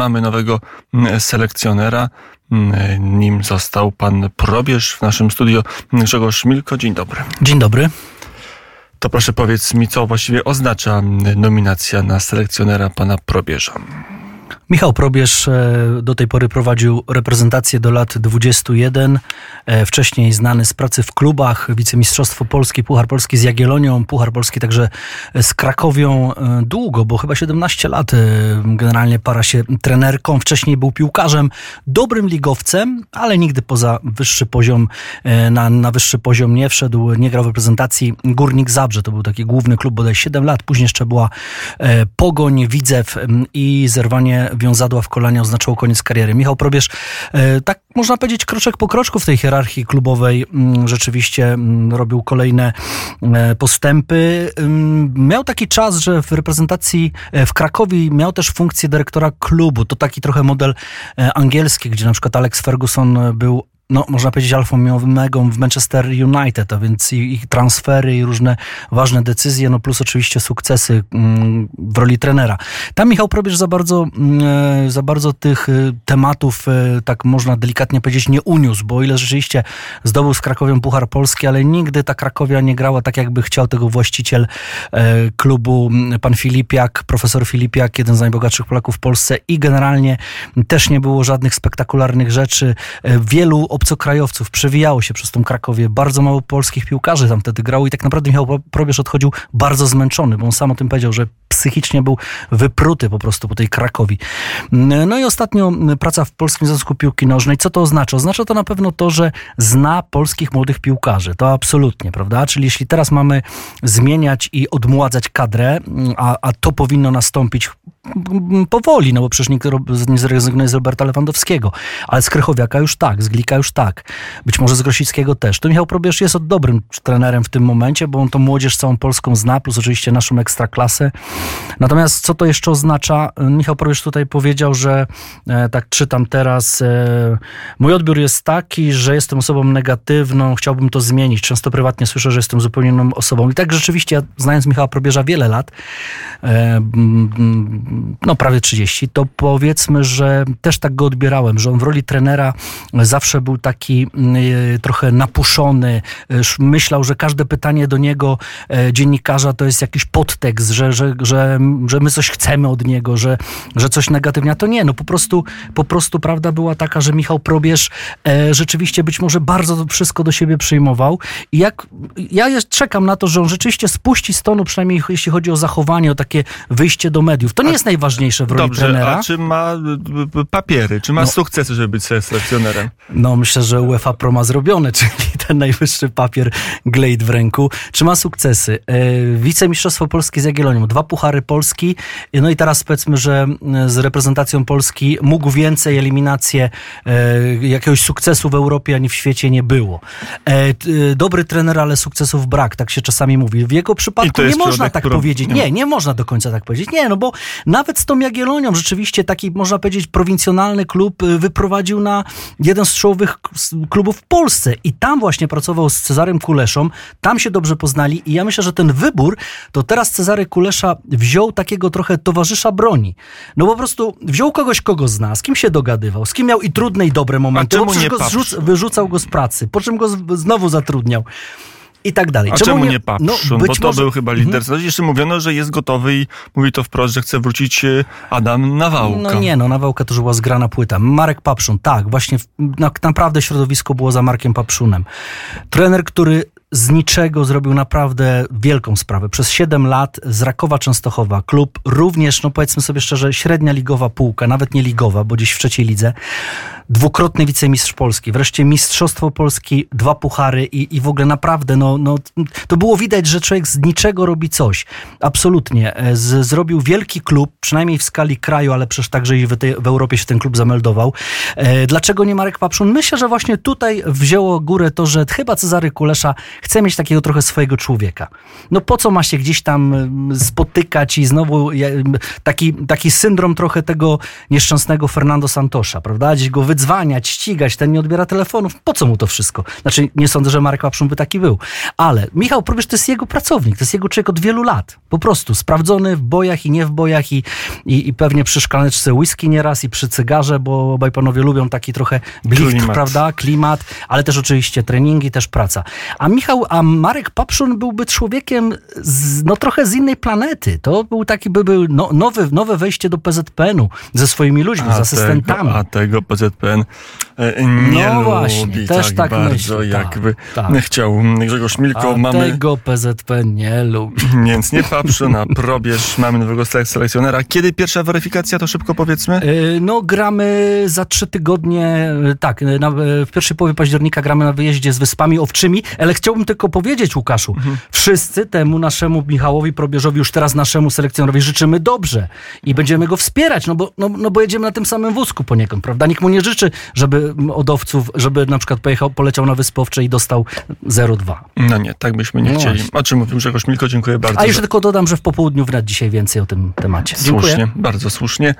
Mamy nowego mm, selekcjonera. Mm, nim został pan Probierz w naszym studio. Grzegorz Milko, dzień dobry. Dzień dobry. To proszę powiedz mi, co właściwie oznacza mm, nominacja na selekcjonera pana Probierza. Michał Probierz e, do tej pory prowadził reprezentację do lat 21. E, wcześniej znany z pracy w klubach, wicemistrzostwo Polski, Puchar Polski z Jagiellonią, Puchar Polski także z Krakowią e, długo, bo chyba 17 lat generalnie para się trenerką. Wcześniej był piłkarzem, dobrym ligowcem, ale nigdy poza wyższy poziom, na, na wyższy poziom nie wszedł. Nie grał w reprezentacji Górnik Zabrze, to był taki główny klub bodaj 7 lat. Później jeszcze była Pogoń, Widzew i zerwanie wiązadła w kolanie oznaczało koniec kariery. Michał Probierz, e, tak można powiedzieć, kroczek po kroczku w tej hierarchii klubowej mm, rzeczywiście mm, robił kolejne e, postępy. Mm, miał taki czas, że w reprezentacji e, w Krakowie miał też funkcję dyrektora klubu. To taki trochę model angielski, gdzie na przykład Alex Ferguson był no, można powiedzieć, alfą omegą w Manchester United, a więc ich transfery i różne ważne decyzje, no plus oczywiście sukcesy mm, w roli trenera. Tam Michał Probierz za bardzo, mm, e, za bardzo tych e, tematów, e, tak można delikatnie powiedzieć, nie uniósł, bo o ile rzeczywiście zdobył z Krakowią Puchar Polski, ale nigdy ta Krakowia nie grała tak, jakby chciał tego właściciel klubu, mm, pan Filipiak, profesor Filipiak, jeden z najbogatszych Polaków w Polsce i generalnie też nie było żadnych spektakularnych rzeczy. Wielu obcokrajowców. Przewijało się przez tą Krakowie. Bardzo mało polskich piłkarzy tam wtedy grało i tak naprawdę Michał Probierz odchodził bardzo zmęczony, bo on sam o tym powiedział, że psychicznie był wypruty po prostu po tej Krakowi. No i ostatnio praca w Polskim Związku Piłki Nożnej. Co to oznacza? Oznacza to na pewno to, że zna polskich młodych piłkarzy. To absolutnie, prawda? Czyli jeśli teraz mamy zmieniać i odmładzać kadrę, a, a to powinno nastąpić powoli, no bo przecież nikt nie zrezygnuje z Roberta Lewandowskiego, ale z Krychowiaka już tak, z Glika już tak, być może z Grosickiego też. To Michał Probierz jest dobrym trenerem w tym momencie, bo on to młodzież całą Polską zna, plus oczywiście naszą ekstraklasę. Natomiast co to jeszcze oznacza? Michał Probierz tutaj powiedział, że e, tak czytam teraz, e, mój odbiór jest taki, że jestem osobą negatywną, chciałbym to zmienić. Często prywatnie słyszę, że jestem zupełnie inną osobą. I tak rzeczywiście, ja, znając Michała Probierza wiele lat, e, no prawie 30, to powiedzmy, że też tak go odbierałem, że on w roli trenera zawsze był taki e, trochę napuszony, myślał, że każde pytanie do niego dziennikarza to jest jakiś podtekst, że, że, że, że my coś chcemy od niego, że, że coś negatywnie, to nie, no po prostu, po prostu prawda była taka, że Michał Probierz e, rzeczywiście być może bardzo to wszystko do siebie przyjmował i jak ja czekam na to, że on rzeczywiście spuści z tonu, przynajmniej jeśli chodzi o zachowanie, o takie wyjście do mediów. To nie jest najważniejsze w roli Dobrze, trenera. A czy ma papiery, czy ma no, sukcesy, żeby być selekcjonerem? No myślę, że UEFA Pro ma zrobione, czyli ten najwyższy papier Glade w ręku. Czy ma sukcesy? E, wicemistrzostwo Polskie z Jagiellonią, dwa puchary Polski, no i teraz powiedzmy, że e, z reprezentacją Polski mógł więcej, eliminację, e, jakiegoś sukcesu w Europie ani w świecie nie było. Dobry trener, ale sukcesów brak, tak się czasami mówi. W jego przypadku nie można tak powiedzieć. Nie, nie można do końca tak powiedzieć. Nie, no bo nawet z tą Jagiellonią rzeczywiście taki, można powiedzieć, prowincjonalny klub wyprowadził na jeden z czołowych klubów w Polsce i tam właśnie pracował z Cezarem Kuleszą, tam się dobrze poznali i ja myślę, że ten wybór, to teraz Cezary Kulesza wziął takiego trochę towarzysza broni. No po prostu wziął kogoś, kogo zna, z kim się dogadywał, z kim miał i trudne i dobre momenty, bo przecież go zrzuc- wyrzucał go z pracy, po czym go znowu zatrudniał i tak dalej. A czemu, czemu nie, nie Papszun? No, bo to może... był chyba lider. Mhm. Jeszcze mówiono, że jest gotowy i mówi to wprost, że chce wrócić e, Adam Nawałka. No nie, no Nawałka to już była zgrana płyta. Marek Papszun, tak, właśnie naprawdę środowisko było za Markiem Papszunem. Trener, który z niczego zrobił naprawdę wielką sprawę. Przez 7 lat z Rakowa Częstochowa, klub również, no powiedzmy sobie szczerze, średnia ligowa półka, nawet nie ligowa, bo gdzieś w trzeciej lidze, dwukrotny wicemistrz Polski, wreszcie Mistrzostwo Polski, dwa puchary i, i w ogóle naprawdę, no, no, to było widać, że człowiek z niczego robi coś. Absolutnie. E, z, zrobił wielki klub, przynajmniej w skali kraju, ale przecież także i w, tej, w Europie się ten klub zameldował. E, dlaczego nie Marek Papszun? Myślę, że właśnie tutaj wzięło górę to, że chyba Cezary Kulesza chce mieć takiego trochę swojego człowieka. No po co ma się gdzieś tam spotykać i znowu taki, taki syndrom trochę tego nieszczęsnego Fernando Santosza, prawda? Gdzieś go wydz wydzwaniać, ścigać, ten nie odbiera telefonów. Po co mu to wszystko? Znaczy, nie sądzę, że Marek Papszun by taki był. Ale Michał Probierz to jest jego pracownik, to jest jego człowiek od wielu lat. Po prostu sprawdzony w bojach i nie w bojach i, i, i pewnie przy szklaneczce whisky nieraz i przy cygarze, bo obaj panowie lubią taki trochę blift, Klimat. prawda? Klimat, ale też oczywiście treningi, też praca. A Michał, a Marek Papszun byłby człowiekiem z, no trochę z innej planety. To był taki, by był no, nowy, nowe wejście do PZPN-u ze swoimi ludźmi, z asystentami. Tego, a tego PZPN e, nie No lubi właśnie, też tak, tak bardzo, tak, jakby tak. chciał Grzegorz Milko. A Mamy, tego PZPN nie lubi. więc nie Papszun, a Probierz, mamy nowego selek- selekcjonera. Kiedy pierwsza weryfikacja, to szybko powiedzmy? Yy, No, gramy za trzy tygodnie, yy, tak, na, w pierwszej połowie października gramy na wyjeździe z Wyspami Owczymi, ale chciałbym tylko powiedzieć, Łukaszu, wszyscy temu naszemu Michałowi Probierzowi, już teraz naszemu selekcjonerowi życzymy dobrze i będziemy go wspierać, no bo, no, no bo jedziemy na tym samym wózku poniekąd, prawda? Nikt mu nie życzy, żeby mm, od owców, żeby na przykład pojechał, poleciał na Wyspy Owcze i dostał 0,2. No nie, tak byśmy nie No chcieli. właśnie. O czym mówił Grzegorz Milko, dziękuję bardzo. A jeszcze za- tylko dodam, że w popołudniu wrać dzisiaj więcej o tym temacie. Dziękuję. Słusznie, bardzo słusznie.